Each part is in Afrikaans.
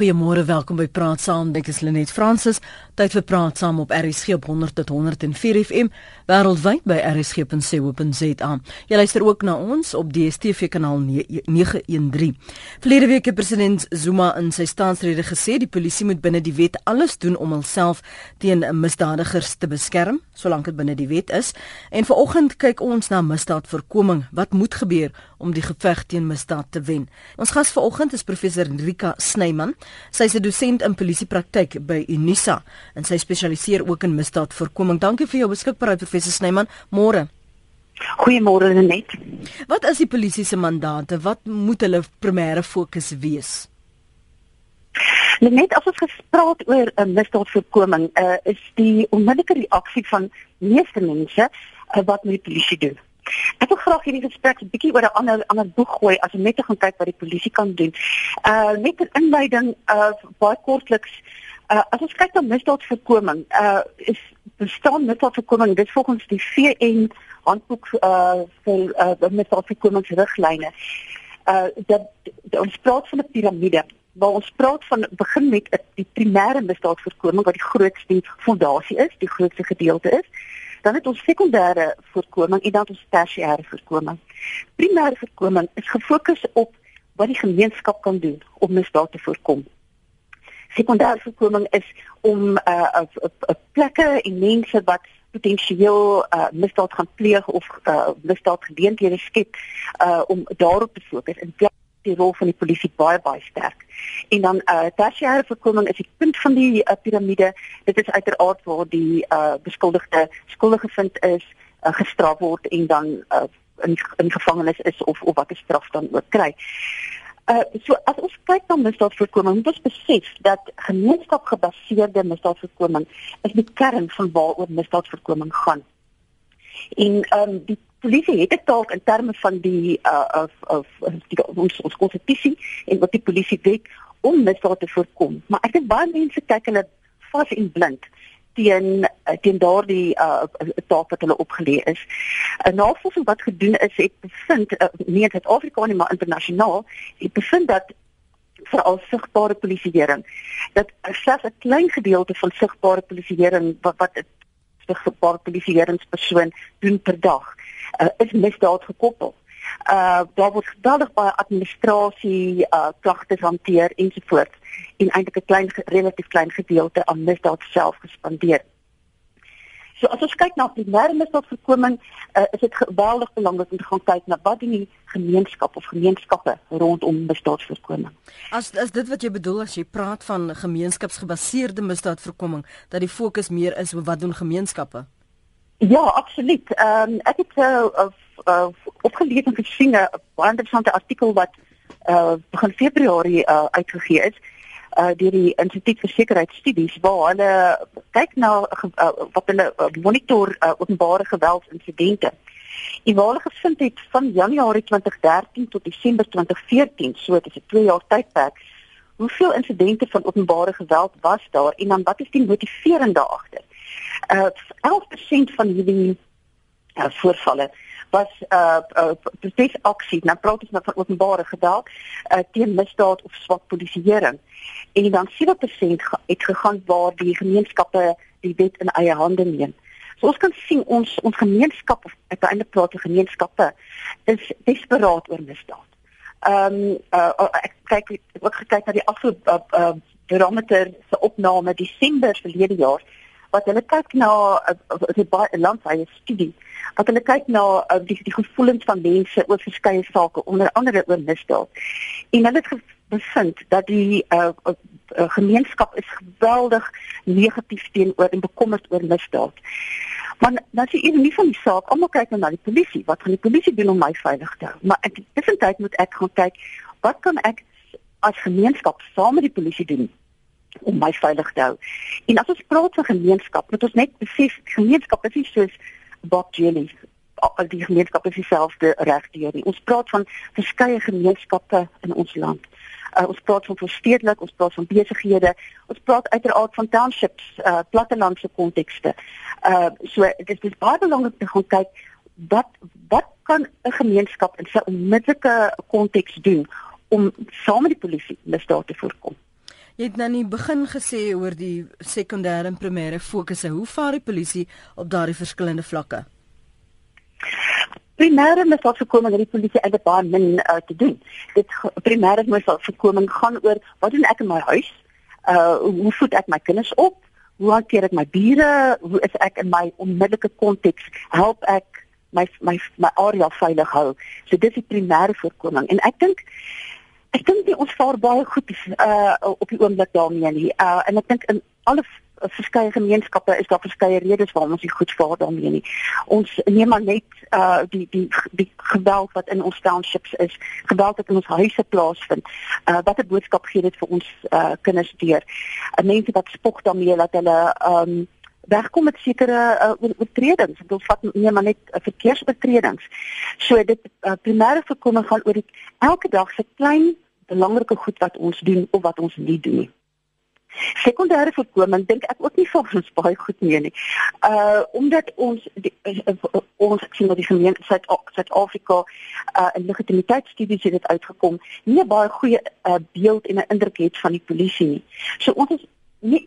Goeiemôre, welkom by Praat Saam. Ek is Lenet Fransis. Tyd vir Praat Saam op RSG op 100 tot 104 FM wêreldwyd by rsg.co.za. Jy luister ook na ons op DStv kanaal 913. Verlede week het president Zuma in sy staansrede gesê die polisie moet binne die wet alles doen om homself teen misdadigers te beskerm, solank dit binne die wet is. En vanoggend kyk ons na misdaadvoorkoming. Wat moet gebeur om die geveg teen misdaad te wen? Ons gas vanoggend is professor Rika Snyman. Sy is 'n dosent in polisiepraktyk by Unisa en sy spesialiseer ook in misdaadvoorkoming. Dankie vir jou beskikbaarheid professor Snyman. Môre. Goeiemôre Net. Wat is die polisie se mandate? Wat moet hulle primêre fokus wees? Net as ons gespreek oor 'n uh, misdaadvoorkoming, uh, is die onmiddellike reaksie van meeste mense uh, wat met die polisie doen. Ek wil graag hierdie gesprek 'n bietjie oor 'n ander ander boeg gooi as om net te gaan kyk wat die polisie kan doen. Uh net 'n inleiding uh baie kortliks. Uh as ons kyk na misdaadvoorkoming, uh is bestaan misdaadvoorkoming dit volgens die VN handboek uh vir uh misdaadvoorkomingsriglyne. Uh dat ons praat van 'n piramide waar ons praat van begin met die primêre misdaadvoorkoming wat die grootste fondasie is, die grootste gedeelte is dan het ons sekondêre voorkoming en dan ons tersiêre voorkoming. Primêre voorkoming is gefokus op wat die gemeenskap kan doen om misdaad te voorkom. Sekondêre voorkoming is om 'n uh, uh, plekke en mense wat potensieel uh, misdaad gaan pleeg of uh, misdaad geleenthede skep uh, om daarop te fokus en die rol van die polisie baie baie sterk. En dan uh tersiêre voorkoming is die punt van die uh, piramide. Dit is uiteraard waar die uh beskuldigde skuldig gevind is, uh, gestraf word en dan uh in in gevangenis is of of wat 'n straf dan ook kry. Uh so as ons kyk na misdaadvoorkoming, moet ons besef dat gemeenskapgebaseerde misdaadvoorkoming is die kern van waaroor misdaadvoorkoming gaan. En ehm um, die polisie het 'n taak in terme van die uh of of die ons ons konstitusie en wat die polisie wet om misdaad te voorkom. Maar ek dink baie mense kyk hulle vas en blind teen uh, teen daardie uh taak wat hulle opgelê is. 'n Navorsing wat gedoen is het bevind uh, nie in Suid-Afrika nie maar internasionaal, het bevind dat vir al sigbare polisieering dat selfs 'n klein gedeelte van sigbare polisieering wat wat 'n sigbare polisieeringspersoon doen per dag uh, is misdaad gekoppel. Uh daar word geweldig baie administrasie, uh klagtes hanteer ensovoorts en eintlik 'n klein relatief klein gedeelte aan misdaad self gespandeer. So as ons kyk na primêre misdaadvoorkoming, uh, is dit geweldig belangrik om te gaan kyk na wat doen die gemeenskap of gemeenskappe rondom misdaadvoorkoming. As as dit wat jy bedoel as jy praat van gemeenskapsgebaseerde misdaadvoorkoming, dat die fokus meer is op wat doen gemeenskappe? Ja, absoluut. Ehm um, ek het uh, uh, opgelees en gesien 'n baie interessante artikel wat uh begin Februarie uh uitgegee is uh deur die Instituut vir Sekuriteitsstudies waar hulle kyk na uh, wat hulle uh, monitor uh, openbare geweldsinsidente. En waar hulle gevind het van Januarie 2013 tot Desember 2014, so dit is 'n 2 jaar tydperk, hoeveel insidente van openbare geweld was daar en dan wat is die motiverende agter? Uh, 11% van hierdie uh, voorvalle was uh, uh protesaksie, nou praat ons nou van openbare geweld uh, teen misdaad of swak polisieering. En dan 7% het gegaan waar die gemeenskappe die wet in eie hande neem. So ons kan sien ons ons gemeenskap of uiteindelik praat die gemeenskappe is desperaat oor misdaad. Ehm um, uh, ek kyk ek ook gekyk na die afgelope uh, uh, barometer se opname Desember verlede jaar wat hulle kyk na 'n uh, baie landwyse studie wat hulle kyk na uh, die die gevoelens van mense oor verskeie sake onder andere oor misdaad en hulle het bevind dat die uh, uh, gemeenskap is geweldig negatief teenoor en bekommerd oor misdaad Maar dan sê jy nie van die saak, almal kyk nou na die polisie. Wat gaan die polisie doen om my veilig te hou? Maar ek tussentyd moet ek gaan kyk, wat kan ek as gemeenskap saam met die polisie doen om my veilig te hou. En as ons praat van gemeenskap, moet ons net besef gemeenskap is nie soos Bob Jelly al die gemeenskappe is dieselfde regdeur nie. Ons praat van verskeie gemeenskappe in ons land. Uh, ons praat van verstedelik, ons praat van besighede, ons praat uiteraard van townships, uh, plattelandse kontekste. Uh so dit is baie belangrik om te kyk wat wat kan 'n gemeenskap in sy onmiddellike konteks doen om saam met die polisie misdaad te voorkom. Jy het nou nie begin gesê oor die sekondêre en primêre fokusse. Hoe vaar die polisie op daardie verskillende vlakke? Primêre misdaadvoorkoming het die polisie eintlik baie min uh, te doen. Dit primêre misdaadvoorkoming gaan oor wat doen ek in my huis? Uh hoe voed ek my kinders op? Hoe hanteer ek my bure? Hoe is ek in my onmiddellike konteks? Help ek my my my area veilig hou. So dis die primêre voorkoming en ek dink ek dink nie ons vaar baie goed uh op die oomblik daarmee nie. Uh en ek dink in alle verskeie gemeenskappe is daar verskeie redes waarom ons nie goed vaar daarmee nie. Ons neem maar net uh die die die geweld wat in ons townships is, geweld wat in ons huise plaasvind. Uh wat 'n boodskap gee dit vir ons uh kinders deur? Uh, mense wat spog daarmee dat hulle um wegkom met sekere uh, oortredings. Dit wil vat nee maar net uh, verkeersoortredings. So dit uh, primêre voorkoming gaan oor die, elke dag se klein belangrike goed wat ons doen of wat ons nie doen nie. Sekondêre voorkoming dink ek ook nie vir ons baie goed mee nie. Uh omdat ons die, uh, ons sien dat die gemeente Suid-Afrika uh in legitimiteitsstudies het dit uitgekom, nie baie goeie uh, beeld en 'n indruk het van die polisie nie. So ons is nie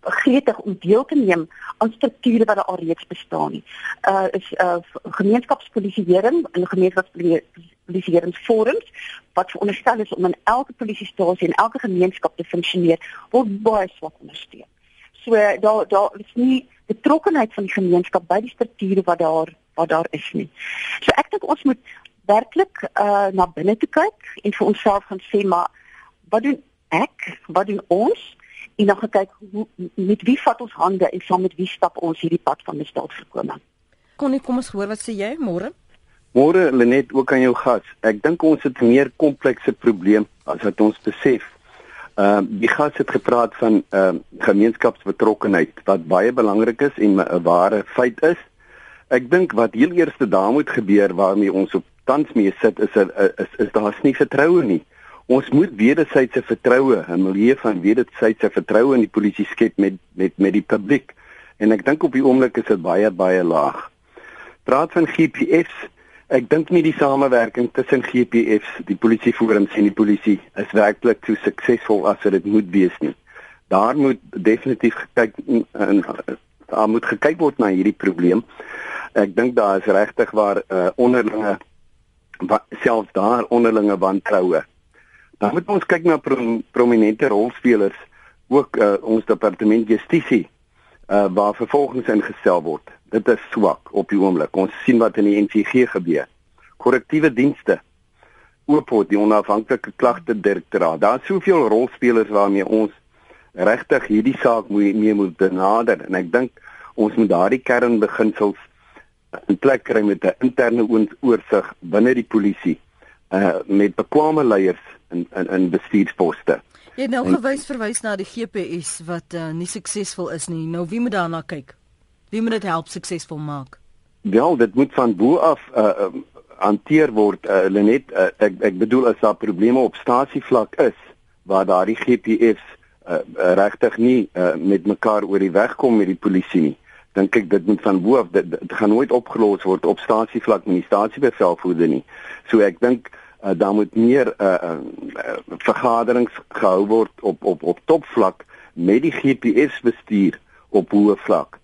gretig om deel te neem aan strukture wat al reeds bestaan nie. Uh is uh gemeenskapspolisieering en gemeenskapspolisieeringsforums wat veronderstel is om in elke polisiestasie en elke gemeenskap te funksioneer, word baie swak ondersteun. So daar daar is nie betrokkenheid van die gemeenskap by die strukture wat daar wat daar is nie. So ek dink ons moet werklik uh na binne kyk en vir onsself gaan sê maar wat doen ek? Wat doen ons? En dan gekyk hoe met wie vat ons hande en saam met wie stap ons hierdie pad van misdaadvoorkoming. Konnie, kom ons hoor wat sê jy môre? Môre Lenet ook aan jou gas. Ek dink ons het 'n meer komplekse probleem as wat ons besef. Ehm uh, die gas het gepraat van ehm uh, gemeenskapsbetrokkenheid wat baie belangrik is en 'n ware feit is. Ek dink wat heel eerste daar moet gebeur waarmee ons op tans mee sit is is is, is daar's nie vertroue nie. Ons moet wederwysige vertroue, 'n milieu van wederwysige vertroue in die polisie skep met met met die publiek. En ek dink op die oomblik is dit baie baie laag. Praat van GPS. Ek dink nie die samewerking tussen GPS, die polisieforums en die polisie is werklik so suksesvol as wat dit moet wees nie. Daar moet definitief gekyk en daar moet gekyk word na hierdie probleem. Ek dink daar is regtig waar uh, onderlinge selfs daar onderlinge wantroue Dan moet ons kyk na pro prominente rolspelers ook uh, ons departement justisie uh, waar vervolgings ingestel word. Dit is swak op die oomblik. Ons sien wat in die NCG gebeur. Korrektiewe dienste oopot die onafhanklike klagte direktoraat. Daar is soveel rolspelers waarmee ons regtig hierdie saak moet mee moet benader en ek dink ons moet daardie kernbeginsels in plek kry met 'n interne oorsig binne die polisie uh met bekwame leiers in in, in bestuursposte. Jy het nou en, gewys verwys na die GPS wat uh, nie suksesvol is nie. Nou wie moet daarna kyk? Wie moet dit help suksesvol maak? Wel, dit moet van bo af uh hanteer word. Uh, Lenet, uh, ek ek bedoel as daar probleme op stasievlak is waar daardie GPS uh, uh, regtig nie uh, met mekaar oor die weg kom met die polisie nie dink ek dit moet van bo af dit, dit gaan nooit opgelos word op stasievlak met die stasiebevelvoerder nie. So ek dink uh, daar moet meer uh, uh, vergaderings gehou word op op op topvlak met die GPS bestuur op hoë vlak.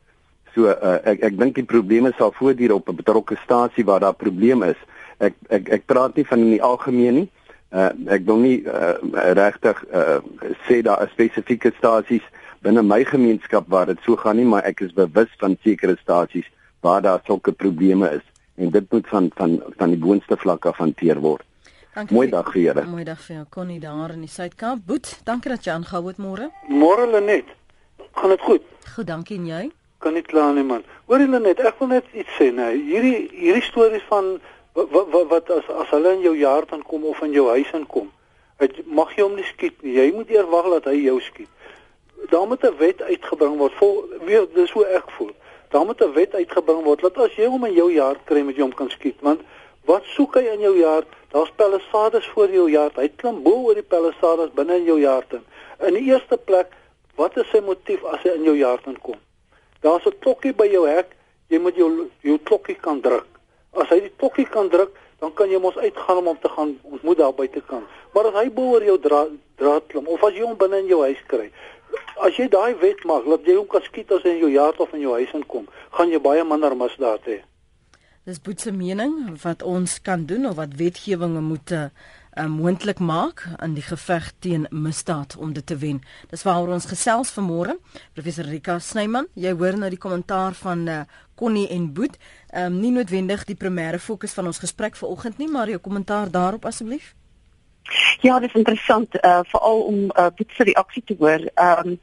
So uh, ek ek dink die probleme sal voortduur op 'n betrokke stasie waar daar probleem is. Ek ek ek praat nie van in die algemeen nie. Uh, ek wil nie uh, regtig uh, sê daar is spesifieke stasies binne my gemeenskap waar dit so gaan nie, maar ek is bewus van sekere stasies waar daar sulke probleme is en dit moet van van van die boonste vlak af hanteer word. Dankie. Mooi dag vir julle. Mooi dag vir jou. Connie daar in die Suid-Kaap. Boet, dankie dat jy aangehou het môre. Môre Lenet. Gaan dit goed? Goed, dankie en jy? Kan nie kla nie man. Hoor Lenet, ek wil net iets sê nou. Hierdie hierdie stories van wat wat, wat as as hulle in jou jaar dan kom of in jou huis inkom. Het, mag jy hom nie skiet nie. Jy moet eers wag dat hy jou skiet. Daar moet 'n wet uitgebring word. Vol weet dis hoe ek voel. Daar moet 'n wet uitgebring word dat as jy hom in jou jaar kry met jy hom kan skiet, want Wat soek hy in jou jaar? Daar's palisades voor jou jaar. Hy klim bo oor die palisades binne in jou jaar in. In die eerste plek, wat is sy motief as hy in jou jaar inkom? Daar's 'n klokkie by jou hek. Jy moet jou jou klokkie kan druk. As hy die klokkie kan druk, dan kan jy mos uitgaan om hom te gaan ontmoet daar buite kan. Maar as hy bo oor jou draad klim of as jy hom binne in jou huis kry. As jy daai wet maak dat jy hom kan skiet as hy in jou yard of in jou huis inkom, gaan jy baie minder misdaad hê. Dis boetse mening wat ons kan doen of wat wetgewinge moet uh, moontlik maak in die geveg teen misdaad om dit te wen. Dis waaroor ons gesels vanmôre. Professor Rika Snyman, jy hoor nou die kommentaar van uh, Connie en Boet. Ehm um, nie noodwendig die primêre fokus van ons gesprek vanoggend nie, maar jou kommentaar daarop asseblief. Ja, dit is interessant uh veral om uh Boet se reaksie te hoor. Ehm um,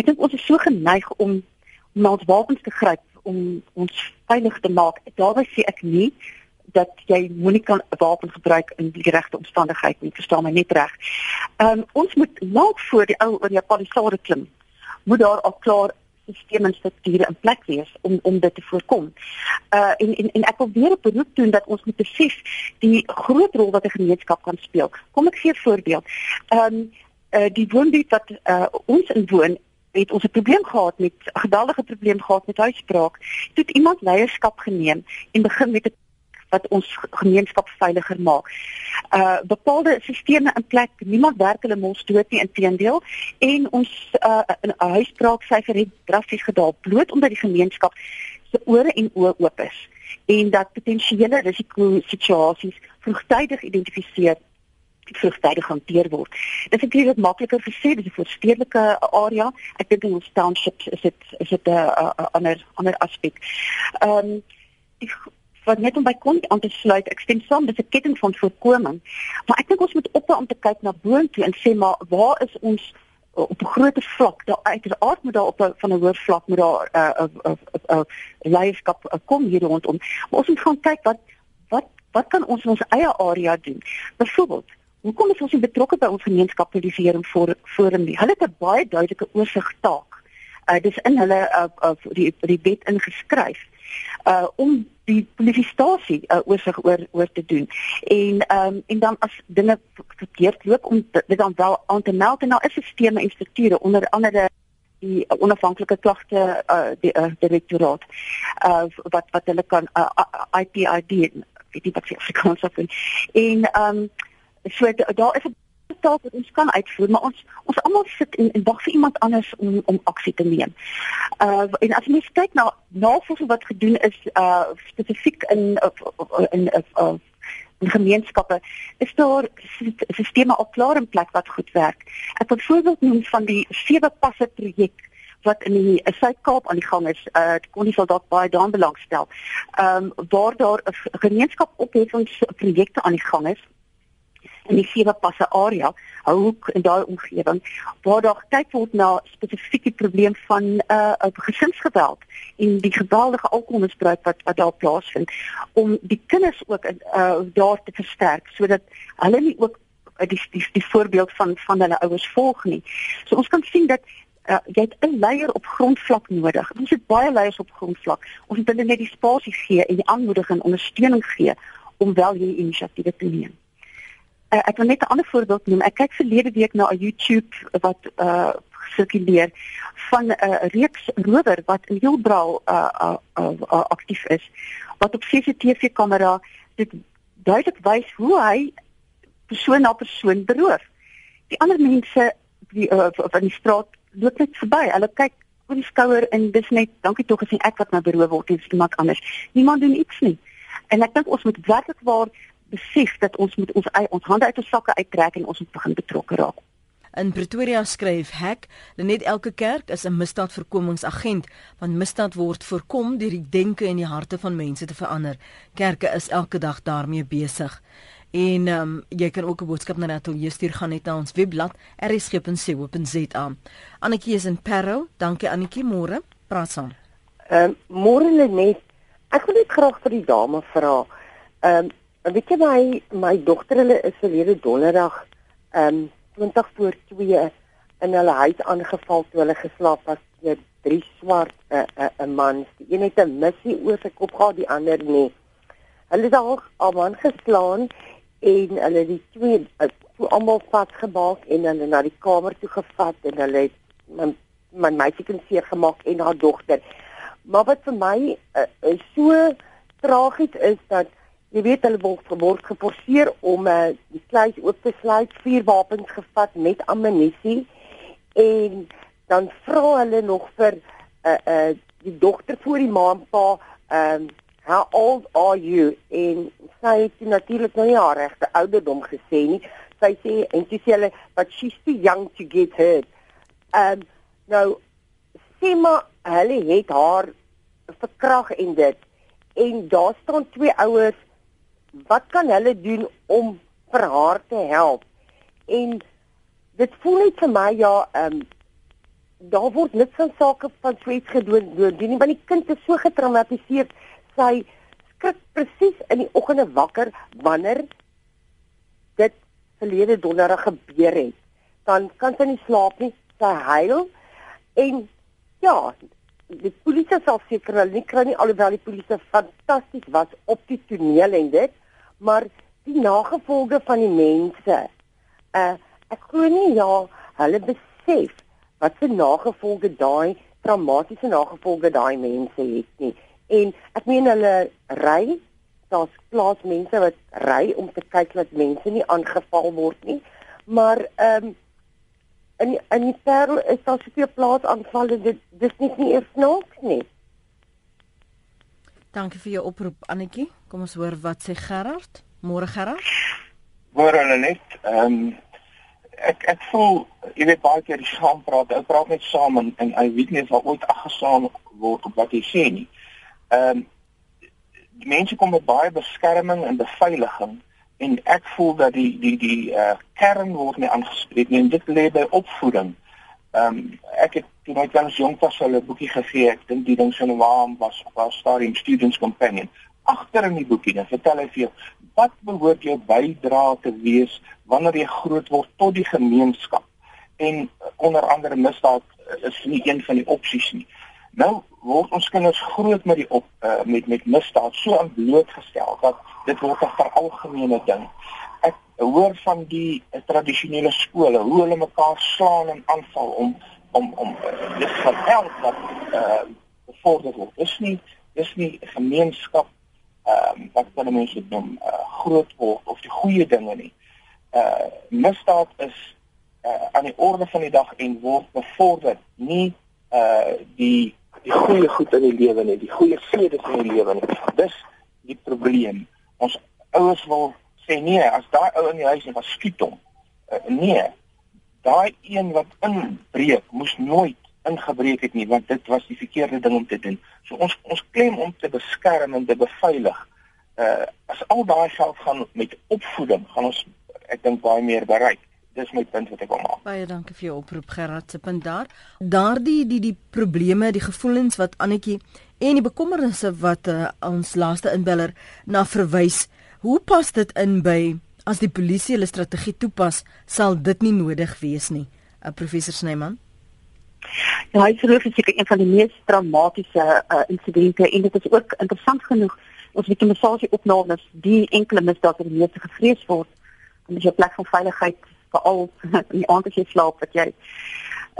ek dink ons is so geneig om na ons wapens te gryp om ons veilig te maak. Daarby sê ek nie dat jy moenie kan 'n wapen gebruik in die regte omstandighede nie. Verstaan my net reg. Ehm um, ons moet lank voor die ou oor die palisade klim. Moet daar al klaar stelsels en strukture in plek wees om om dit te voorkom. Uh en en en ek wil weer 'n beroep doen dat ons moet besef die groot rol wat 'n gemeenskap kan speel. Kom ek gee 'n voorbeeld. Ehm um, uh die woonbuurt wat uh ons in woon het ons 'n probleem gehad met 'n geweldige probleem gehad met huisbraak. Toe het iemand leierskap geneem en begin met 'n wat ons gemeenskap veiliger maak. Uh bepaalde sisteme in plek, niemand werk hulle mos dood nie inteendeel en ons uh 'n huisbraaksyfer het drasties gedaal bloot omdat die gemeenskap se ore en oë oop is en dat potensiële risiko situasies vroegtydig identifiseer vroegtydig hanteer word. Dit is natuurlik makliker gesê, dis 'n voorstedelike area. Ek dink in ons townships is dit is dit 'n ander ander aspek. Ehm um, die wat net om by kon aan te sluit. Ek stem saam, dis 'n ketting van voorkoming. Maar ek dink ons moet ophou om te kyk na boontoe en sê maar waar is ons uh, op 'n groter vlak? Daar uiteraard moet daar op 'n van 'n hoër vlak moet daar 'n uh, 'n uh, 'n uh, uh, leierskap uh, kom hier rondom. Maar ons moet gaan kyk wat wat wat kan ons in ons eie area doen? Byvoorbeeld Hoekom is ons nie betrokke by ons gemeenskapspolisiering voor forum nie? Hulle het 'n baie duidelike oorsig taak. Uh dis in hulle uh, uh die die wet ingeskryf uh om die polisiestasie uh, oorsig oor oor te doen. En ehm um, en dan as dinge verkeerd loop om dit dan wel aan te meld en daar is sisteme en strukture onder andere die onafhanklike klagte uh die uh, direktoraat uh wat wat hulle kan uh, IPID weet nie wat se Afrikaans op en ehm um, so daar is 'n taak wat ons kan uitvoer, maar ons ons almal sit en, en wag vir iemand anders om om aksie te neem. Uh en as jy kyk na navorsing wat gedoen is uh spesifiek in in in uh, in gemeenskappe is daar sisteme al klaar in plek wat goed werk. Ek wil voorbeeld noem van die sewe passe projek wat in die Suid-Kaap aan die gang is. Uh kon nie sal dalk baie daan belangstel. Ehm um, waar daar 'n gemeenskap opheffingsprojekte aan die gang is in die sewe passe area, hoek en daai omgewing waar daar kyk word na spesifieke probleem van 'n uh, uh, gesinsgeweld en die geweldige alkoholmisbruik wat wat daar plaasvind om die kinders ook uh, daar te versterk sodat hulle nie ook uh, die, die die voorbeeld van van hulle ouers volg nie. So ons kan sien dat uh, jy het 'n leier op grondvlak nodig. Ons het baie leiers op grondvlak. Ons moet hulle net die spasie gee en die aanmoediging en ondersteuning gee om wel hierdie inisiatiewe te neem. Uh, ek wil net 'n ander voorbeeld noem. Ek kyk verlede week na 'n YouTube wat uh sirkuleer van 'n uh, reeks rower wat in Heilbron uh, uh, uh, uh aktief is wat op CCTV kamera dit duidelik wys hoe hy persoon na persoon beroof. Die ander mense die uh, van die straat loop net verby. Hulle kyk oor die skouer en dis net dankie tog as ek wat nou beroof word en iemand anders. Niemand doen iets nie. En ek dink ons moet werklik waar besef dat ons moet ons ons hande uit ons sakke uittrek en ons moet begin betrokke raak. In Pretoria skryf Hek, net elke kerk is 'n misdaadvoorkomingsagent, want misdaad word voorkom deur die denke en die harte van mense te verander. Kerke is elke dag daarmee besig. En ehm um, jy kan ook 'n boodskap na Natalie stuur gaan net na ons webblad rsg.co.za. Annetjie is in Parow. Dankie Annetjie, môre. Praat saam. Ehm um, môre net. Ek wil net graag vir die dame vra. Ehm um, weet jy my my dogter hulle is verlede donderdag ehm um, 20 voor 2 in hulle huis aangeval toe hulle geslaap was deur drie swart 'n uh, 'n uh, 'n man. Die een het 'n missie oor sy kop gehad, die ander nie. Hulle het al al man geslaan en hulle die twee uh, almal vasgemaak en hulle na die kamer toe gevat en hulle het my my meisie kan seer gemaak en haar dogter. Maar wat vir my uh, uh, so tragies is dat jy weet hulle word word geforseer om uh, die kluis oop te sluit, vier wapens gevat met ammunisie en dan vra hulle nog vir uh uh die dogter voor die ma en pa um how old are you? En sy het natuurlik nou nie haar regte ouderdom gesê nie. Sy sê en sy sê hulle but she's too young to get hurt. Um nou sê maar hulle het haar verkrag en dit. En daar staan twee ouers wat kan hulle doen om vir haar te help? En dit voel net vir my ja, ehm um, daar word net van sake van sweet gedoen doen. Die want die kind is so getraumatiseer, sy skrik presies in die oggende wakker wanneer dit verlede donderdag gebeur het. Dan kan sy nie slaap nie, sy huil en ja, die polisie sal seker hulle nie kry nie alhoewel die polisie fantasties was op die toneel en dit maar die nagevolge van die mense. Uh ek glo nie ja, hulle besef wat se nagevolge daai traumatiese nagevolge daai mense het nie. En ek meen hulle ry, daar's plaas mense wat ry om te kyk dat mense nie aangeval word nie. Maar ehm um, in in die Parel is daar soveel plaasaanvalle dit dis nie eers snaaks nie. Dankie vir jou oproep Annetjie. Kom ons hoor wat sê Gerard. Môre Gerard. Môre hulle net. Ehm um, ek ek voel jy weet baie keer die saam praat. Ou praat net saam en, en hy weet nie of hy ooit aggesaam word op wat hy sê nie. Ehm um, die mense kom met baie beskerming en beveiliging en ek voel dat die die die uh, kern word nie aangespreek nie en dit lê by opvoeding. Ehm um, ek het toe ek dan jong was hulle 'n boekie gegee. Ek dink die ding se naam was was Stadium Students Companion. Agter in die boekie dan vertel hy vir jou wat behoort jou bydrae te wees wanneer jy groot word tot die gemeenskap. En onder andere misdaad is nie een van die opsies nie. Nou word ons kinders groot met die op uh, met met misdaad so aan blootgestel dat dit word 'n veralgemene ding hoor van die tradisionele skole hoe hulle mekaar slaan en aanval om om om uh, dis geweld wat eh uh, bevorder word. Dis nie dis nie gemeenskap ehm uh, wat hulle mense noem uh, groot word of die goeie dinge nie. Eh uh, misdaad is eh uh, aan die orde van die dag en word bevorder nie eh uh, die die goeie goed in die lewe nie, die goeie vrede in die lewe nie. Dis die probleem. Ons ouers wil sê nee, as daai ou in die huis is, dan skiet hom. Uh, nee. Daai een wat inbreek, moes nooit ingebreek het nie, want dit was die verkeerde ding om te doen. So ons ons klem om te beskerm en te beveilig. Uh as al daai geld gaan met opvoeding, gaan ons ek dink baie meer bereik. Dis my punt wat ek wil maak. Baie dankie vir jou oproep Gerard se punt daar. Daardie die die probleme, die gevoelens wat Annetjie en die bekommernisse wat uh, ons laaste inbeller na verwys, Hoe pas dit in by as die polisie hulle strategie toepas, sal dit nie nodig wees nie. Uh, professor Snyman. Ja, hy sê dit is een van die mees dramatiese uh, insidente en dit is ook interessant genoeg ons weet die massasie opnames die enkele misdaad wat die meeste gevrees word dis 'n plek van veiligheid veral in die aand as jy slaap wat jy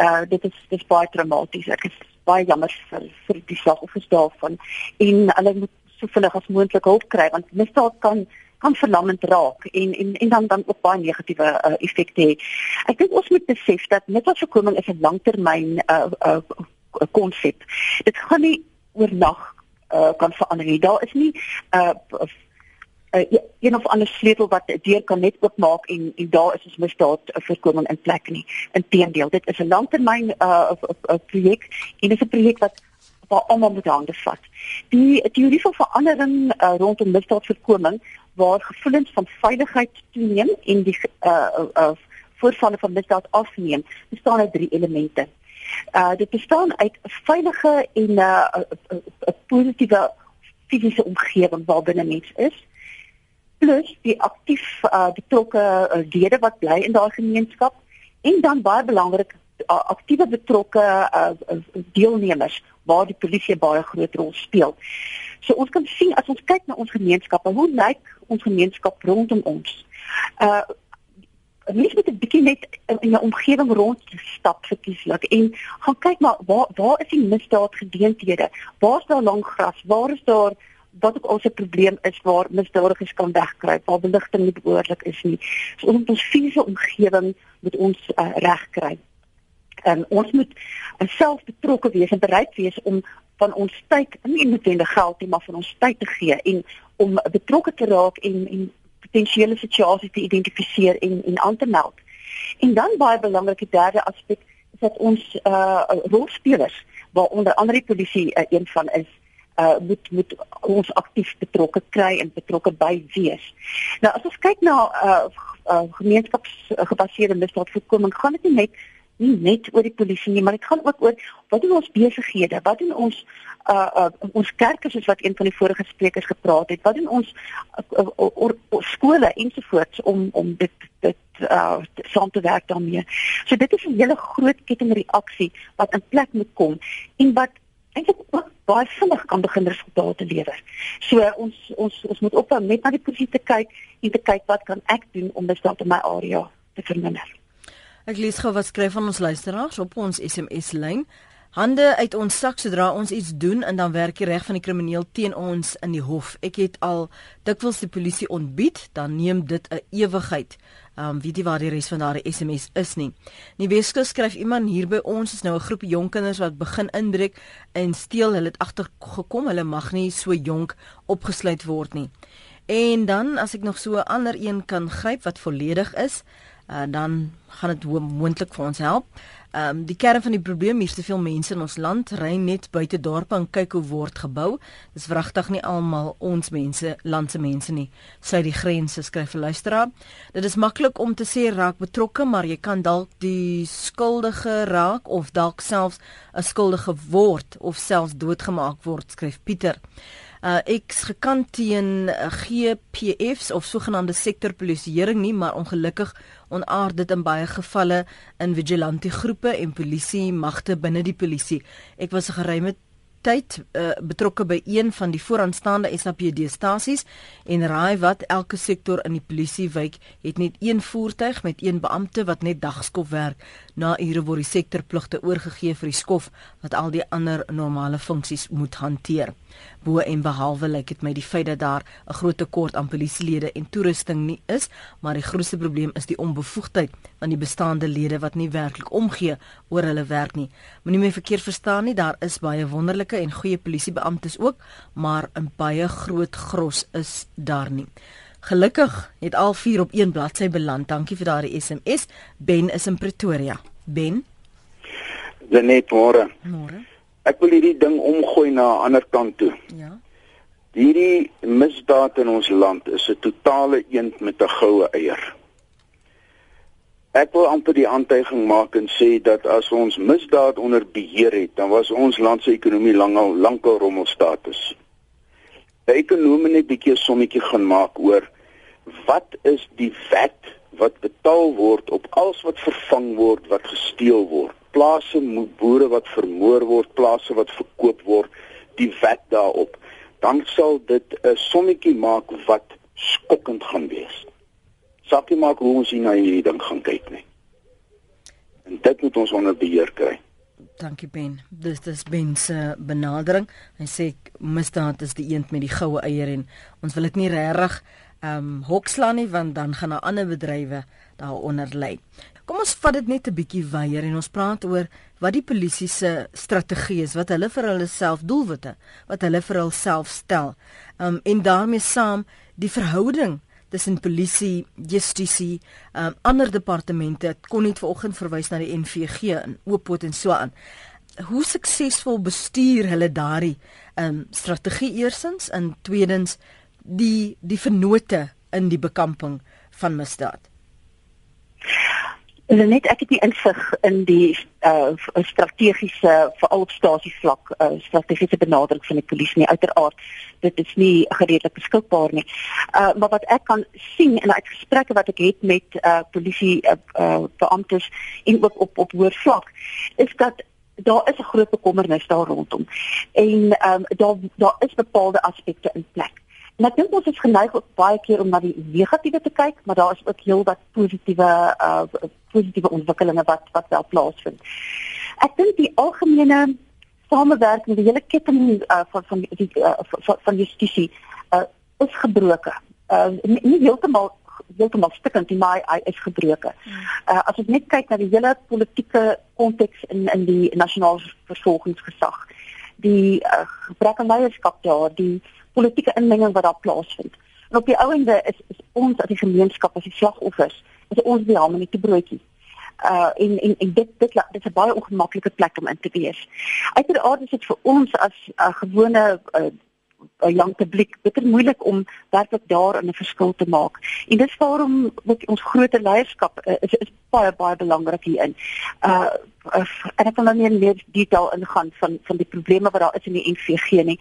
uh dit is dit is baie dramaties. Ek is baie jammer vir vir die slagoffers daarvan en hulle moet so vinnig as moontlik hulp kry want misdaad kan kan verlammend raak en en en dan dan ook baie negatiewe uh, effekte hê. Ek dink ons moet besef dat misdaadvoorkoming is 'n langtermyn uh uh konsep. Dit gaan nie oornag uh kan verander nie. Daar is nie uh uh, een of ander sleutel wat deur kan net oopmaak en en daar is ons misdaad voorkoming in plek nie. Inteendeel, dit is 'n langtermyn uh, uh projek en dit is 'n projek wat waar almal moet hande vat. Die teorie van verandering uh, rondom misdaadvoorkoming waar gevoelens van veiligheid toeneem en die uh, uh, voorvalle van misdaad afneem, bestaan uit drie elemente. Uh dit bestaan uit 'n veilige en 'n uh, positiewe fisiese omgewing waarbinne mens is plus die aktief uh, betrokke uh, lede wat bly in daardie gemeenskap en dan baie belangrik uh, aktiewe betrokke deelnemers waar die polisie baie groot rol speel. So ons kan sien as ons kyk na ons gemeenskappe, hoe lyk ons gemeenskap rondom ons? Uh mens moet 'n bietjie net in 'n omgewing rond stap verkieslik en gaan kyk maar waar waar is die misdaad gedeenthede? Waar is daar lank gras? Waar is daar wat ook al se probleem is waar misdadigers kan wegkruip, waar beligting nie behoorlik is nie. So ons moet ons fisiese omgewing met ons uh, regkry. En ons moet self betrokke wees en bereid wees om van ons tyd, nie noodwendig geld nie, maar van ons tyd te gee en om betrokke te raak en en potensiële situasies te identifiseer en en aan te meld. En dan baie belangrike derde aspek is dat ons uh rolspelers waaronder ander die polisie uh, een van is uh moet moet ons aktief betrokke kry en betrokke by wees. Nou as ons kyk na uh, uh gemeenskapsgebaseerde misdaadvoorkoming, gaan dit nie net nie net oor die polisie nie, maar dit gaan ook oor wat doen ons besighede? Wat doen ons uh, uh ons kerke soos wat een van die vorige sprekers gepraat het? Wat doen ons uh, uh, uh, uh, skole ensovoorts om om dit dit uh saam te werk daarmee. So dit is 'n hele groot kettingreaksie wat in plek moet kom en wat eintlik ook baie vinnig kan begin resultate lewer. So ons ons ons moet ophou net na die polisie te kyk en te kyk wat kan ek doen om misdaad in my area te verminder. Ek lees gou wat skryf van ons luisteraars op ons SMS lyn. Hande uit ons sak sodra ons iets doen en dan werk die reg van die krimineel teen ons in die hof. Ek het al dikwels die polisie ontbied, dan neem dit 'n ewigheid. Um weet jy waar die res van daardie SMS is nie. Nie Weskus skryf iemand hier by ons is nou 'n groep jong kinders wat begin inbreek en steel. Hulle het agtergekom, hulle mag nie so jonk opgesluit word nie. En dan as ek nog so 'n ander een kan gryp wat volledig is, uh, dan gaan dit moontlik vir ons help. Ehm um, die kern van die probleem hier is te veel mense in ons land ry net buite dorpe en kyk hoe word gebou. Dis wragtig nie almal ons mense, landse mense nie. Sy die grense skryf 'n luisteraar. Dit is maklik om te sê raak betrokke, maar jy kan dalk die skuldige raak of dalk selfs 'n skuldige word of selfs doodgemaak word, skryf Pieter uh, ek gekant teen uh, GPFs of sogenaamde sektorpolisieering nie, maar ongelukkig onaard dit in baie gevalle in vigilante groepe en polisie magte binne die polisie. Ek was 'n geruime tyd uh, betrokke by een van die vooraanstaande SAPD stasies en raai wat elke sektor in die polisiewyk het net een voertuig met een beampte wat net dagskof werk na ure word die sektorpligte oorgegee vir die skof wat al die ander normale funksies moet hanteer bo en behalwe lyk dit my die feit dat daar 'n groot tekort aan polisielede en toerusting nie is, maar die grootste probleem is die onbevoegdheid van die bestaande lede wat nie werklik omgee oor hulle werk nie. Moenie my verkeerd verstaan nie, daar is baie wonderlike en goeie polisiebeamptes ook, maar 'n baie groot gros is daar nie. Gelukkig het al vier op een bladsy beland. Dankie vir daardie SMS. Ben is in Pretoria. Ben. Net môre. Môre. Ek wil hierdie ding omgooi na 'n ander kant toe. Ja. Hierdie misdaad in ons land is 'n totale eend met 'n goue eier. Ek wil amper die aantuiging maak en sê dat as ons misdaad onder beheer het, dan was ons land se ekonomie lankal lankal rommelstatus. 'n Ekonomie net 'n bietjie sommetjie gaan maak oor wat is die wet wat betaal word op alles wat vervang word, wat gesteel word plase boere wat vermoor word, plase wat verkoop word, die wet daarop, dan sal dit 'n sommetjie maak wat skokkend gaan wees. Sakkie maak hoe ons hier na hierdie ding gaan kyk nie. En dit moet ons onder beheer kry. Dankie Ben. Dis dis Ben se benadering. Hy sê misdaad is die eend met die goue eier en ons wil dit nie regtig um, hokslaan nie want dan gaan 'n ander bedrywe daaronder lê. Kom ons vat dit net 'n bietjie weier en ons praat oor wat die polisie se strategie is, wat hulle vir hulle self doelwitte, wat hulle vir hulle self stel. Um en daarmee saam die verhouding tussen polisie, justisie, um ander departemente. Kon net vanoggend verwys na die NVG in Oopot en so aan. Hoe suksesvol bestuur hulle daardie um strategie eersins en tweedens die die vennote in die bekamping van misdaad? Hulle net ek het nie insig in die uh strategiese veral op stasievlak uh strategiese benadering van die polisie nie uiteraard dit is nie redelik beskikbaar nie. Uh maar wat ek kan sien in uit gesprekke wat ek het met uh polisie uh, uh beamptes en ook op op hoër vlak is dat daar is 'n groot bekommernis daar rondom. En ehm um, daar daar is bepaalde aspekte in plek. En ek dink ons is geneig op baie keer om na die negatiewe te kyk, maar daar is ook heelwat positiewe uh positiewe ontwikkelinge wat wat wel plaasvind. Ek dink die algemene samewerking, die hele ketting uh, van van die uh, van, van justisie uh, is gebroken. Uh, nie, nie heeltemal heeltemal stikkend, maar hy is gebroken. Uh, as ons net kyk na die hele politieke konteks in in die nasionale vervolgingsgesag, die uh, gebrek aan leierskap daar, die politieke inmenging wat daar plaasvind. En op die ouende is, is ons as die gemeenskap as die slagoffers, is ons die hande met die broodjie uh en en en dit dit dit is 'n baie ongemaklike plek om in te wees. Uiteraard is dit vir ons as uh, gewone uh, 'n jong publiek bitter moeilik om werklik daar 'n verskil te maak. En dis waarom wat ons groter leierskap uh, is is baie baie belangrik hierin. Uh, en ek kan nou nie meer detail ingaan van van die probleme wat daar is in die NVG nie.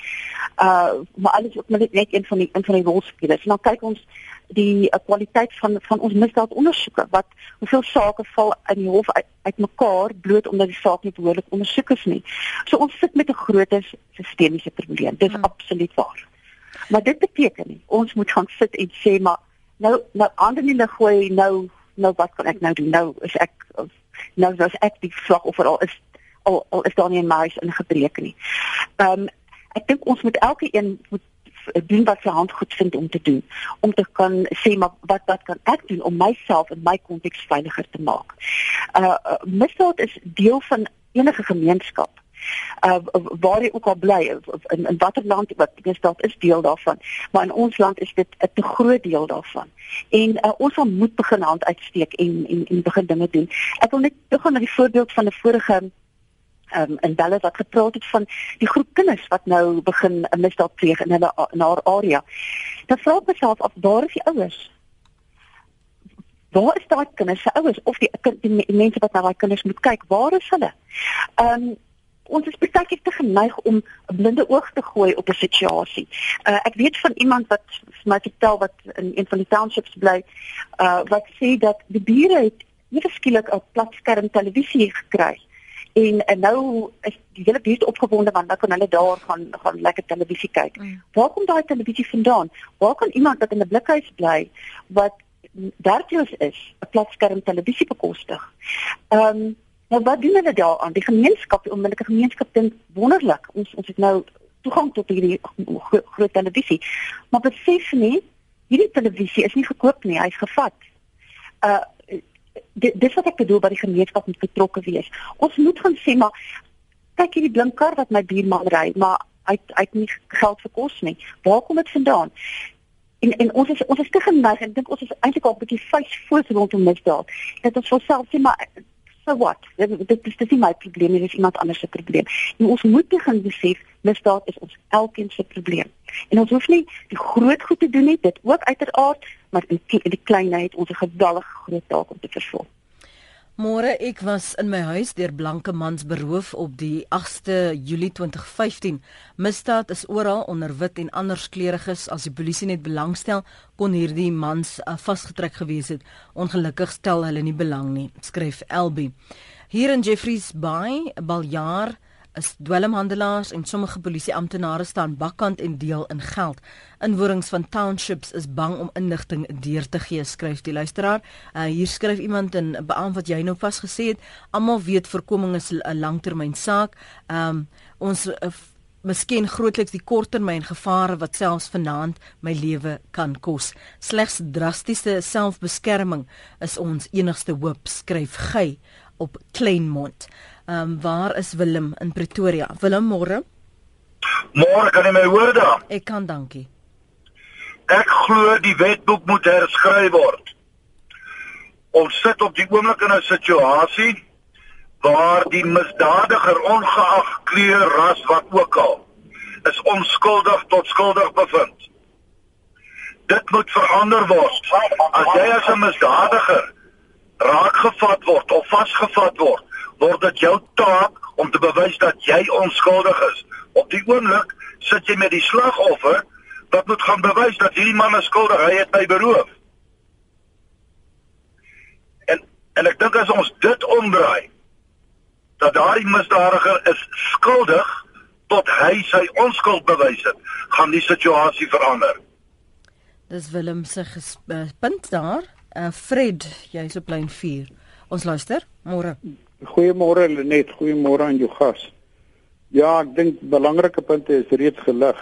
Uh maar alles ook net een van die een van die rolspelers. En dan kyk ons die uh, kwaliteit van van ons misdaadondersoeke wat hoeveel sake val in die hof uit, uit mekaar bloot omdat die saak nie behoorlik ondersoek is nie. So ons sit met 'n groot sistemiese probleem. Dis hmm. absoluut waar. Maar dit beteken nie ons moet gaan sit en sê maar nou nou ander nie lig gooi nou nou wat kan ek nou doen? Nou is ek nou is ek die slagoffer al is al, al is daar nie 'n muis ingebreek nie. Ehm um, ek dink ons moet elke een moet doen wat sy hand goed vind om te doen om te kan sê maar wat wat kan ek doen om myself in my konteks veiliger te maak. Uh misdaad is deel van enige gemeenskap. Uh waar jy ook al bly in in watter land wat misdaad is deel daarvan. Maar in ons land is dit 'n te groot deel daarvan. En uh, ons moet begin hand uitsteek en en en begin dinge doen. Ek wil net teruggaan na die voorbeeld van 'n vorige um, in Dallas wat gepraat het van die groep kinders wat nou begin 'n misdaad pleeg in hulle in haar area. Dan vra ek myself of daar is die ouers. Waar is daai kinders se ouers of die, die, die mense wat na daai kinders moet kyk? Waar is hulle? Ehm um, ons is baie keer te geneig om 'n blinde oog te gooi op 'n situasie. Uh, ek weet van iemand wat my vertel wat in een van die townships bly, uh, wat sê dat die bure het nie verskillik 'n platskerm televisie gekry en en nou is die hele buurt opgewonde want dan kan hulle daar gaan gaan lekker televisie kyk. Mm. Waar kom daai televisie vandaan? Waar kan iemand wat in 'n blikhuis bly wat daartoe is 'n platskerm televisie bekostig? Ehm um, nou wat doen hulle daar aan? Die gemeenskap, die onmiddellike gemeenskap dink wonderlik. Ons ons het nou toegang tot hierdie groot televisie. Maar besef nie, hierdie televisie is nie gekoop nie, hy's gevat. Uh dis wat ek bedoel by die gemeenskap moet betrokke wees. Ons moet gaan sê maar kyk hierdie blink kar wat my buurman ry, maar hy hy het nie geld vir kos nie. Waar kom dit vandaan? En en ons is ons is te geneig en dink ons is eintlik al 'n bietjie vuis voor rondom misdaad. Dat ons vir onsself sê maar so wat? Dit is dis nie my probleem nie, dis iemand anders se probleem. En ons moet begin besef misdaad is ons elkeen se probleem. En ons hoef nie die groot goed te doen nie, dit ook uiteraard, maar in die, die kleinheid ons 'n geweldige groot taak om te vervul. Môre ek was in my huis deur blanke mans beroof op die 8ste Julie 2015. Misdaad is oral onder wit en anderskleuriges. As die polisie net belangstel, kon hierdie mans uh, vasgetrek gewees het. Ongelukkig stel hulle nie belang nie, skryf Elbi. Hier in Jeffreys Bay, Baljaar, is dwelmhandelaars en sommige polisieamptenare staan bakkant en deel in geld. Inwoners van townships is bang om inligting deur te gee, skryf die luisteraar. Uh, hier skryf iemand in 'n beam wat jy nou vasgesê het, almal weet voorkoming is 'n langtermynsaak. Um ons uh, miskien grootliks die korttermyn gevare wat selfs vanaand my lewe kan kos. Slegs drastiese selfbeskerming is ons enigste hoop, skryf Gey op Kleinmond. Ehm um, waar is Willem in Pretoria? Willem môre? Môre kan jy my hoor daar? Ek kan, dankie. Ek glo die wetboek moet herskryf word. Ons sit op die oomblik in 'n situasie waar die misdadiger ongeag kleur, ras wat ook al is onskuldig tot skuldig bevind. Dit moet verander word. As jy as 'n misdadiger raakgevat word of vasgevat word, word dit jou taak om te bewys dat jy onskuldig is. Op die oomblik sit jy met die slagoffer wat moet gaan bewys dat hierdie man is skuldig, hy het my beroof. En en ek dink as ons dit omdraai dat daardie misdadiger is skuldig tot hy sy onskuld bewys het, gaan die situasie verander. Dis Willem se uh, punt daar. Uh, Fred, jy's op lyn 4. Ons luister. Môre. Goeiemôre Lenet, goeiemôre aan jou gas. Ja, ek dink belangrike punte is reeds gelig.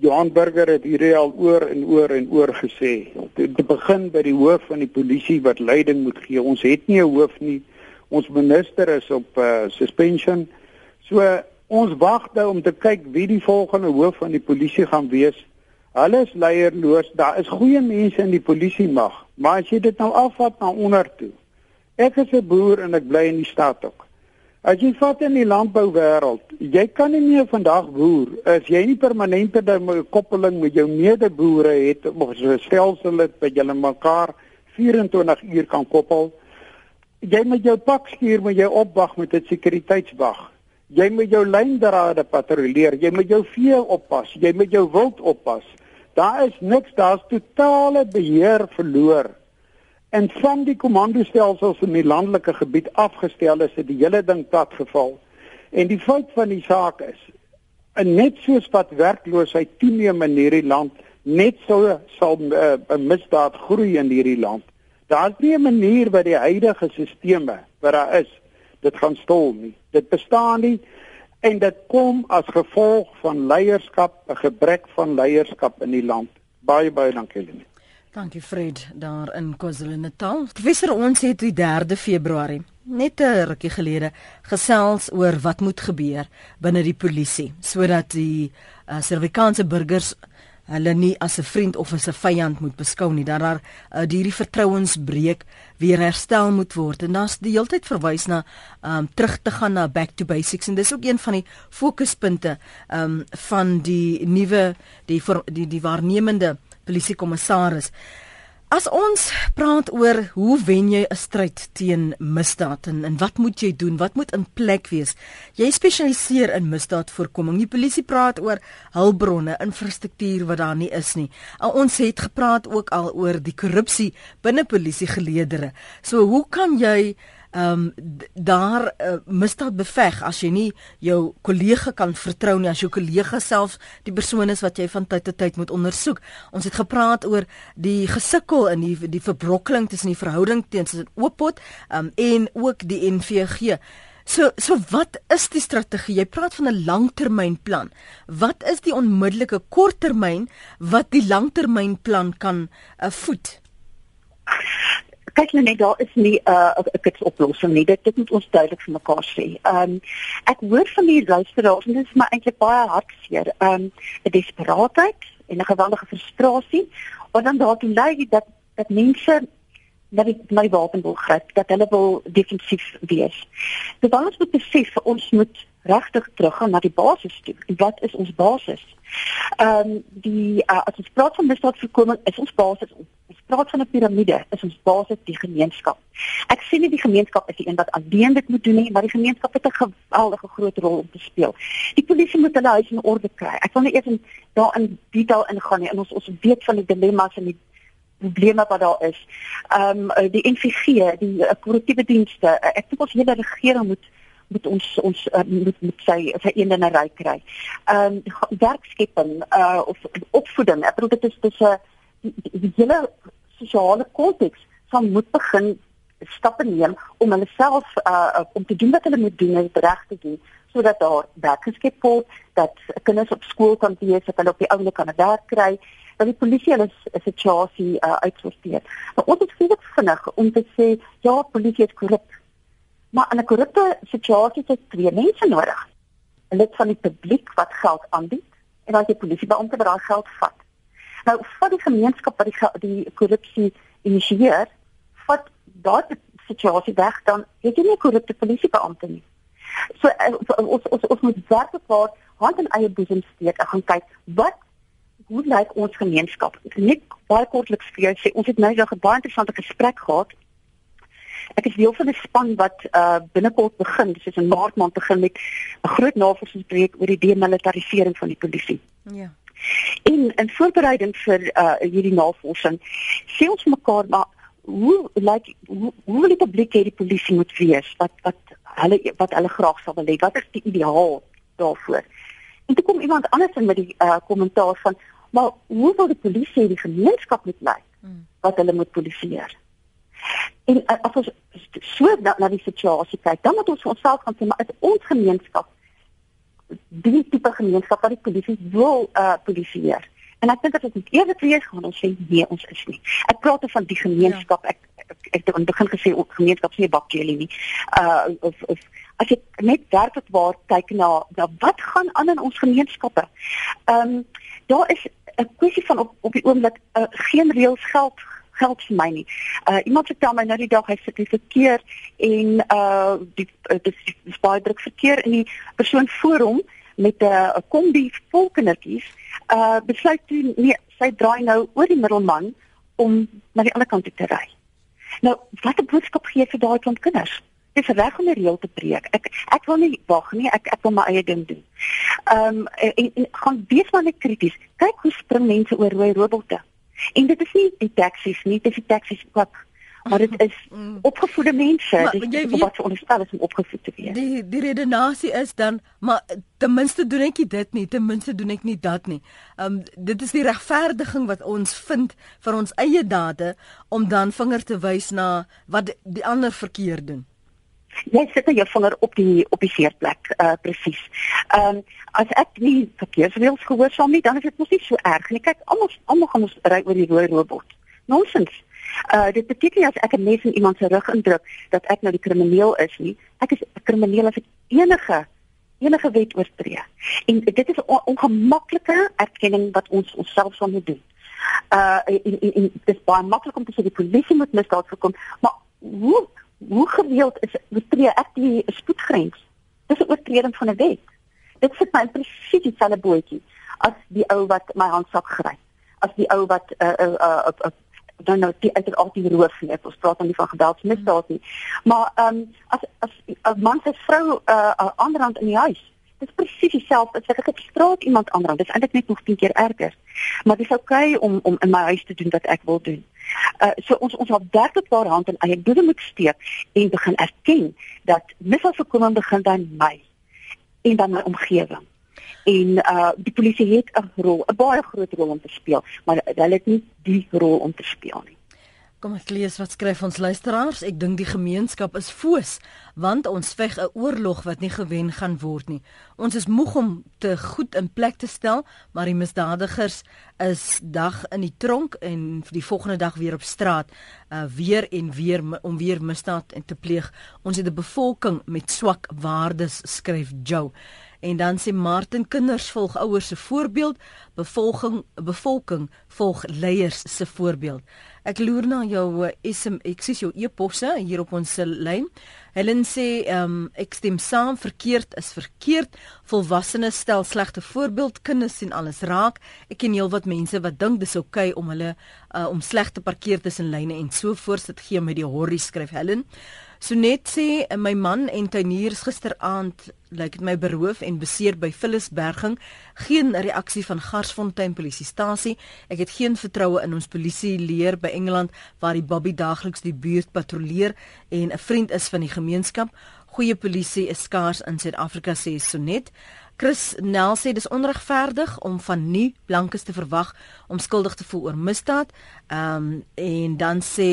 Johan Burger het hierdie al oor en oor en oor gesê. Dit begin by die hoof van die polisie wat leiding moet gee. Ons het nie 'n hoof nie. Ons minister is op uh, suspension. So ons wag nou om te kyk wie die volgende hoof van die polisie gaan wees. Hulle is leierloos. Daar is goeie mense in die polisie mag, maar as jy dit nou afvat na onder toe. Ek is 'n boer en ek bly in die stad ook. As jy vat in die landbouwêreld, jy kan nie meer vandag boer as jy nie permanente koppeling met jou medeboere het of 'n stelsel het wat julle mekaar 24 uur kan koppel. Jy moet jou pak skuur met jou opwag met 'n sekuriteitswag. Jy moet jou lyndrade patrolleer, jy moet jou vee oppas, jy moet jou wild oppas. Daar is niks, daar's totale beheer verloor. En van die kommandostelsels in die landelike gebied afgestel is dit die hele ding plat geval. En die fout van die saak is, en net soos wat werkloosheid toeneem in hierdie land, net so sal 'n uh, eh, misdaad groei in hierdie land. Daar's nie 'n manier by die huidige stelsels wat daar is dit gaan stol nie. Dit bestaan nie en dit kom as gevolg van leierskap, 'n gebrek van leierskap in die land. Baie baie dankie Lenie. Dankie Fred daar in KwaZulu-Natal. Professor ons het die 3de Februarie net 'n rukkie gelede gesels oor wat moet gebeur binne die polisie sodat die uh, Suid-Afrikaanse burgers hulle nie as 'n vriend of as 'n vyand moet beskou nie dat daar uh, hierdie vertrouensbreuk weer herstel moet word en daar's die hele tyd verwys na um terug te gaan na back to basics en dis ook een van die fokuspunte um van die nuwe die die die waarnemende polisiekommissaris As ons praat oor hoe wen jy 'n stryd teen misdaad en, en wat moet jy doen? Wat moet in plek wees? Jy spesialiseer in misdaadvoorkoming. Die polisie praat oor hulpbronne, infrastruktuur wat daar nie is nie. En ons het gepraat ook al oor die korrupsie binne polisiegeleedere. So hoe kan jy ehm um, daar uh, misdaad beveg as jy nie jou kollega kan vertrou nie as jou kollega self die persoon is wat jy van tyd tot tyd moet ondersoek. Ons het gepraat oor die gesukkel in die die verbrokkeling tussen die verhouding teenoor Oopot um, en ook die NVG. So so wat is die strategie? Jy praat van 'n langtermynplan. Wat is die onmiddellike korttermyn wat die langtermynplan kan uh, voed? Kyk nou net daar is nie 'n uh, 'n kitsoplossing nie. Dit dit moet ons duidelik vir mekaar sê. Ehm um, ek hoor van die luisteraars en dit is my eintlik baie hartseer. Ehm um, 'n desperaatheid en 'n geweldige frustrasie wat dan daartoe lei dat dat mense dat dit my wapen wil gryp, dat hulle wil defensief wees. Dit so, ons moet besef ons moet regtig teruggaan na die basis toe. En wat is ons basis? Ehm um, die uh, as ons praat van misdaadvoorkoming, is ons basis ons praat van 'n piramide, is ons basis die gemeenskap. Ek sê nie die gemeenskap is die een wat alleen dit moet doen nie, maar die gemeenskap het 'n geweldige groot rol om te speel. Die polisie moet hulle huis in orde kry. Ek wil nie eers in daarin detail ingaan nie. En ons ons weet van die dilemma's en die probleme wat daar is. Ehm um, die NVG, die uh, korrektiewe dienste, uh, ek dink ons hele regering moet moet ons ons uh, moet met sy sy eendenery kry. Ehm um, werkskepping uh of opvoeding. Ek bedoel dit is dis 'n die, die, hele sosiale konteks van moet begin stappe neem om hulle self uh om te doen wat hulle moet doen en reg te doen sodat daar werk geskep word, dat kinders op skool kan wees, dat hulle op die ouene kan werk kry dat die polisie hulle situasie uh, uitsorteer. Maar ons het vir vinnig om te sê ja, polisie is korrup. Maar 'n korrupte situasie het twee mense nodig. 'n Lid van die publiek wat geld aanbied en dan die polisiebeampte wat daai geld vat. Nou, vir die gemeenskap wat die die korrupsie initieer, vat daardie situasie weg dan het jy nie korrupte polisiebeampte nie. So uh, ons ons ons moet werklik waar hand in eie boesem steek en gaan kyk wat hoe lyk ons gemeenskap? Net baie kortliks vir jou sê ons het nou 'n baie interessante gesprek gehad Ek is deel van 'n span wat uh binnekort begin, dis in Maart maand begin met 'n groot navorsingsprojek oor die demilitarisering van die polisie. Ja. En in voorbereiding vir uh hierdie navorsing sê ons mekaar maar hoe lyk hoe, hoe wil die publiek hê die polisie moet wees? Wat wat hulle wat hulle graag sou wil hê? Wat is die ideaal daarvoor? En toe kom iemand anders in met die uh kommentaar van maar hoe wil die polisie die gemeenskap moet lei? Hmm. Wat hulle moet polisieer? En uh, as ons so na, na die situasie kyk, dan moet ons vir onsself gaan sê maar is ons gemeenskap die tipe gemeenskap wat die polisie wil uh polisieer. En ek dink dat dit moet eers weer gaan ons sê nee, ons is nie. Ek praat van die gemeenskap. Ja. Ek ek ek het begin gesê ook gemeenskap se bakkie nie. Uh of of as jy net werklik waar kyk na, na wat gaan aan in ons gemeenskappe. Ehm um, daar is 'n kwessie van op op die oomblik uh, geen reëls geld geld vir my nie. Uh iemand vertel my nou die dag hy sit in verkeer en uh die uh, dis is baie druk verkeer en die persoon voor hom met 'n uh, kombi vol kindertjies uh besluit toe nee, sy draai nou oor die middelman om na die ander kant toe te ry. Nou, wat 'n boodskap gee vir daai klomp kinders? Dis reg om 'n reël te breek. Ek ek wil nie wag nie. Ek ek wil my eie ding doen. Ehm um, en, en gaan wees maar net krities. Kyk hoe spring mense oor rooi robotte. En dit is nie die taksies nie, dit is die taksies wat maar dit is mm. opgevoede mense. Maar, dit is wat veronderstel is om opgevoed te wees. Die die redenasie is dan maar ten minste doen ek dit nie, ten minste doen ek nie dat nie. Ehm um, dit is die regverdiging wat ons vind vir ons eie dade om dan vinger te wys na wat die ander verkeerd doen jy sit jou vinger op die op die seerplek uh presies. Ehm um, as ek nie verkeersreëls gehoorsaam nie, dan is dit mos nie so erg nie. Kyk, almal almal gaan ons ry oor die rooi robot. Nonsens. Uh dit beteken as ek 'n mes in iemand se rug indruk dat ek nou die krimineel is nie. Ek is 'n krimineel as ek enige enige wet oortree. En dit is 'n ongemaklike erkenning wat ons onsself sal moet doen. Uh en, en, en dit is baie maklik om te sê die polisie moet misdaad voorkom, maar hoe hoe gereeld is oortree ek die spoedgrens? Dis 'n oortreding van 'n wet. Dit sit my presies dieselfde bootjie as die ou wat my handsak gryp. As die ou wat 'n uh, 'n uh, uh, uh, uh, dan nou die uit die roof nie. Ons praat dan nie van geweldsmisdaad nie. Maar ehm um, as as 'n man se vrou 'n uh, uh, ander hand in die huis Dit is presies dieselfde as ek op straat iemand aanrand. Dit is eintlik net nog 10 keer erger. Maar dit is oukei okay om om in my huis te doen wat ek wil doen. Uh so ons ons het werklik waar hand in eie boedel moet steek en begin erken dat misdaadvoorkoming begin by my en dan my omgewing. En uh die polisie het 'n rol, 'n baie groot rol om te speel, maar hulle het nie die rol om te speel nie. Kom ek lees wat skryf ons luisteraars. Ek dink die gemeenskap is foos want ons veg 'n oorlog wat nie gewen gaan word nie. Ons is moeg om te goed in plek te stel, maar die misdadigers is dag in die tronk en die volgende dag weer op straat, uh, weer en weer om weer misdaad te pleeg. Ons het 'n bevolking met swak waardes, skryf Joe. En dan sê Martin kinders volg ouers se voorbeeld, bevolking bevolking volg leiers se voorbeeld. Ek loer na jou SM eh, ek sien jou e-posse hier op ons lyn. Helen sê ehm um, ek stem saam verkeerd is verkeerd. Volwassenes stel slegte voorbeeld, kinders sien alles raak. Ek ken heelwat mense wat dink dis oukei okay om hulle uh, om sleg te parkeer tussen lyne en so voort. Dit gee my die horrie skryf Helen. So net sê eh, my man en tuiniers gisteraand lyk dit my beroof en beseer by Phyllisberging geen reaksie van Garsfontein polisiestasie. Ek het geen vertroue in ons polisie leer by Engeland waar die Bobby daagliks die buurt patrolleer en 'n vriend is van die gemeenskap. Goeie polisie is skaars in Suid-Afrika sê Sonet. Chris Nel sê dis onregverdig om van nie blankes te verwag om skuldig te voel oor misdaad. Ehm um, en dan sê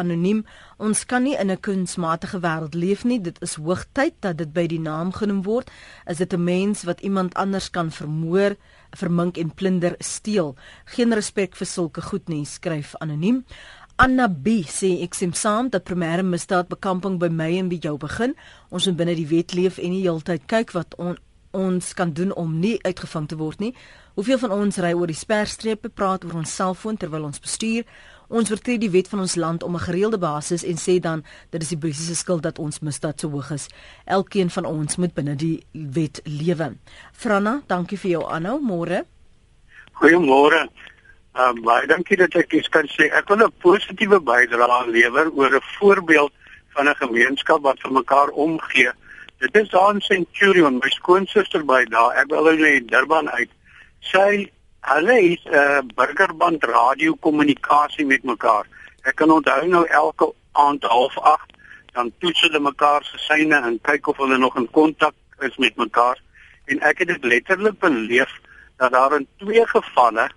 anoniem ons kan nie in 'n kunsmatige wêreld leef nie. Dit is hoogtyd dat dit by die naam genoem word. Is dit 'n mens wat iemand anders kan vermoor, vermink en plunder, steel? Geen respek vir sulke goed nie, skryf anoniem. Anna B sê ek sien saam dat primêre misdaadbekamping by my en by jou begin. Ons moet binne die wet leef en nie heeltyd kyk wat on, ons kan doen om nie uitgevang te word nie. Hoeveel van ons ry oor die sperstrepe, praat oor ons selfoon terwyl ons bestuur? Ons vertree die wet van ons land om 'n gereelde basis en sê dan dit is die polisie se skuld dat ons misdaad so hoog is. Elkeen van ons moet binne die wet lewe. Franna, dankie vir jou aanhou. Môre. Goeiemôre. Uh, baie dankie dat ek dit kan sê. Ek wil 'n positiewe bydrae lewer oor 'n voorbeeld van 'n gemeenskap wat vir mekaar omgee. Dit is daar in Centurion, my skoonsister by daar. Ek wil hulle in Durban uit. Sy hulle het 'n uh, burgerband radio kommunikasie met mekaar. Ek kan onthou nou elke aand half 8 dan toets hulle mekaar se syne en kyk of hulle nog in kontak is met mekaar. En ek het dit letterlik beleef dat daar in twee gevalle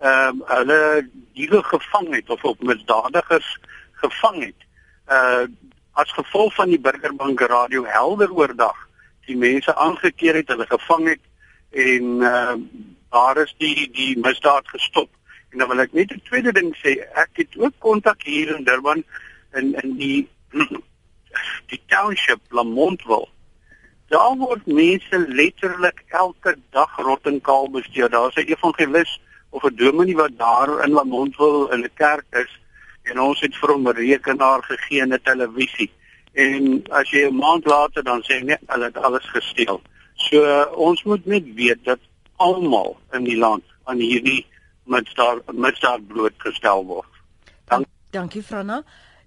ehm uh, hulle diere gevang het of op misdadigers gevang het. Uh as gevolg van die Burgerbank Radio helder oordag die mense aangekeer het, hulle gevang het en uh, daar is die die misdaad gestop. En dan wil ek net 'n tweede ding sê, ek het ook kontak hier in Durban in in die die township Lamontville. Daar word mense letterlik elke dag rot en kaal besteed. Daar's 'n evangelis of 'n dominee wat daar in Lamontville in 'n kerk is en ons het vir hom 'n rekenaar gegee en 'n televisie. En as jy 'n maand later dan sê nee, hulle het alles gesteel. So uh, ons moet net weet dat almal in die land aan hierdie misdaad misdaad blootgestel word. Dank, dankie Franna.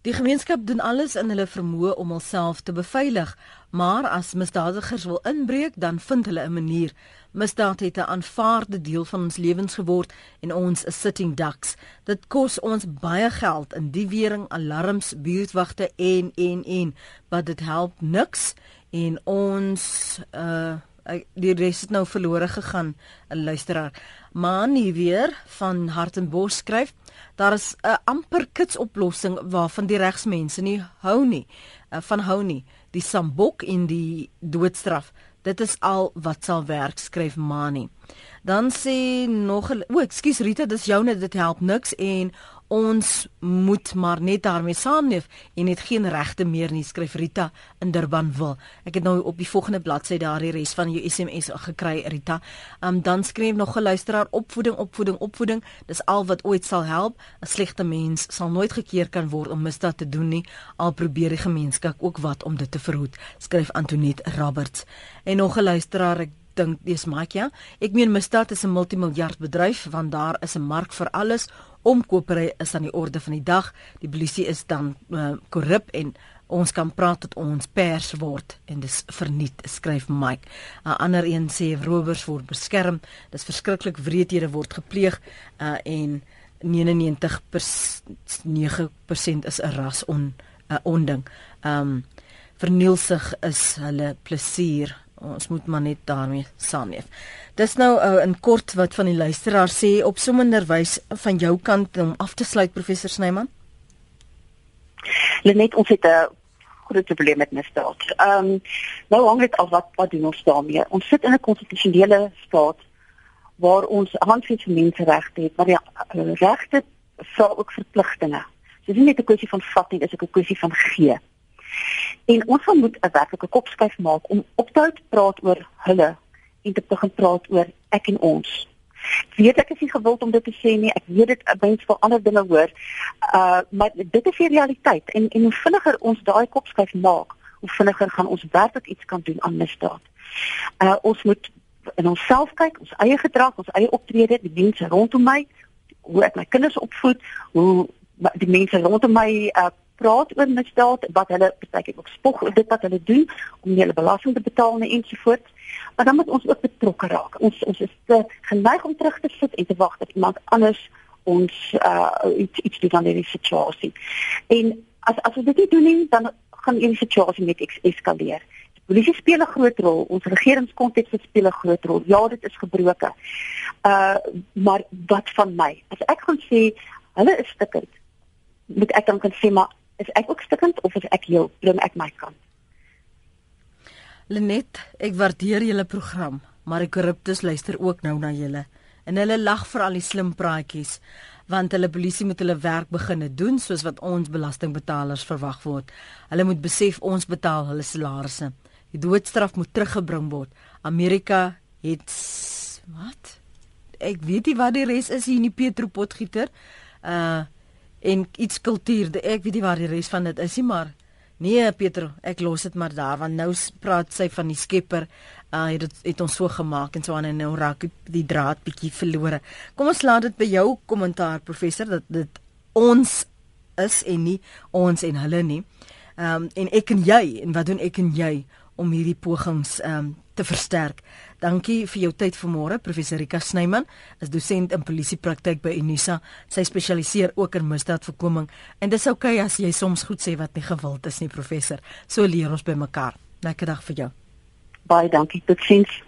Die gemeenskap doen alles in hulle vermoë om homself te beveilig, maar as misdadigers wil inbreek, dan vind hulle 'n manier. Misdaad het 'n aanvaarde deel van ons lewens geword en ons is sitting ducks. Dit kos ons baie geld in die wering, alarms, buurtwagte en en en, maar dit help niks en ons uh die res het nou verlore gegaan 'n luisteraar. Maar nie weer van Hartenbos skryf daar is 'n amper kits oplossing waarvan die regsmense nie hou nie uh, van hou nie. Die sambok in die doodstraf. Dit is al wat sal werk skryf Mani dan sê nog o ekskuus Rita dis joune dit help niks en ons moet maar net daarmee saamleef en net geen regte meer nie skryf Rita in Durban wil. Ek het nou op die volgende bladsy daar die res van jou SMS gekry Rita. Um dan skryf nog 'n luisteraar opvoeding opvoeding opvoeding. Dis al wat ooit sal help. 'n Slegte mens sal nooit gekeer kan word om misdaad te doen nie. Al probeer die gemeenskap ook wat om dit te verhoed. Skryf Antoinette Roberts. En nog 'n luisteraar ek dink dis Makia. Ek meen misdaad is 'n multimiljard bedryf want daar is 'n mark vir alles omkopery is aan die orde van die dag. Die polisie is dan uh, korrup en ons kan praat tot ons pers word en dis verniet, skryf Mike. 'n uh, Ander een sê rowers word beskerm. Dis verskriklik wreedhede word gepleeg uh, en 99% 9% is 'n ras on 'n uh, onding. Um vernielsig is hulle plesier ons moet maar net daarmee saamleef. Dis nou uh, in kort wat van die luisteraar sê op so minderwys van jou kant om af te sluit professor Snyman. Lenet ons het 'n groot probleem met misdaad. Ehm um, nou hang dit af wat wat doen ons daarmee? Ons sit in 'n konstitusionele staat waar ons handves vir menseregte het, maar die uh, regte vra ook verpligtinge. So dis nie net 'n kwessie van vat nie, dis ook 'n kwessie van gee. En ons moet 'n werklike kopskuif maak om op te hou praat oor hulle en te begin praat oor ek en ons. Ek weet ek is nie gewild om dit te sê nie. Ek weet dit mens vir ander dinge hoor. Uh maar dit is die realiteit en en hoe vinniger ons daai kopskuif maak, hoe vinniger gaan ons werklik iets kan doen aan misdaad. Uh ons moet in onsself kyk, ons eie gedrag, ons eie optrede, die mense rondom my, hoe ek my kinders opvoed, hoe die mense rondom my uh praat oor misdaad wat hulle baie ook spog dit wat hulle doen om nie hulle belasting te betaal nie ensovoorts. Maar dan moet ons ook betrokke raak. Ons ons is te geneig om terug te sit en te wag dat iemand anders ons uh iets iets doen aan die situasie. En as as ons dit nie doen nie, dan gaan die situasie net es eskaleer. Die polisie speel 'n groot rol, ons regeringskonteks speel 'n groot rol. Ja, dit is gebroke. Uh maar wat van my? As ek gaan sê hulle is stikkend, moet ek dan kan sê maar is ek ook stikkend of is ek heel bring ek my kant? Lenet, ek waardeer julle program, maar die korruptes luister ook nou na julle en hulle lag vir al die slim praatjies want hulle polisie moet hulle werk beginne doen soos wat ons belastingbetalers verwag word. Hulle moet besef ons betaal hulle salarisse. Die doodstraf moet teruggebring word. Amerika het wat? Ek weet nie wat die res is hier in die Petropotgieter. Uh en iets kultuur. Ek weet nie waar die res van dit is nie, maar nee, Pieter, ek los dit maar daar want nou praat sy van die skepper. Uh het dit het ons so gemaak en so aan en nou raak die draad bietjie verlore. Kom ons laat dit by jou kommentaar professor dat dit ons is en nie ons en hulle nie. Ehm um, en ek en jy en wat doen ek en jy om hierdie pogings ehm um, te versterk. Dankie vir jou tyd vanmôre, professor Rika Snyman, is dosent in polisiepraktyk by Unisa. Sy spesialiseer ook in misdaadvoorkoming en dis oukei okay as jy soms goed sê wat nie gewild is nie, professor. So leer ons by mekaar. Lekker dag vir jou. Baie dankie. Totsiens.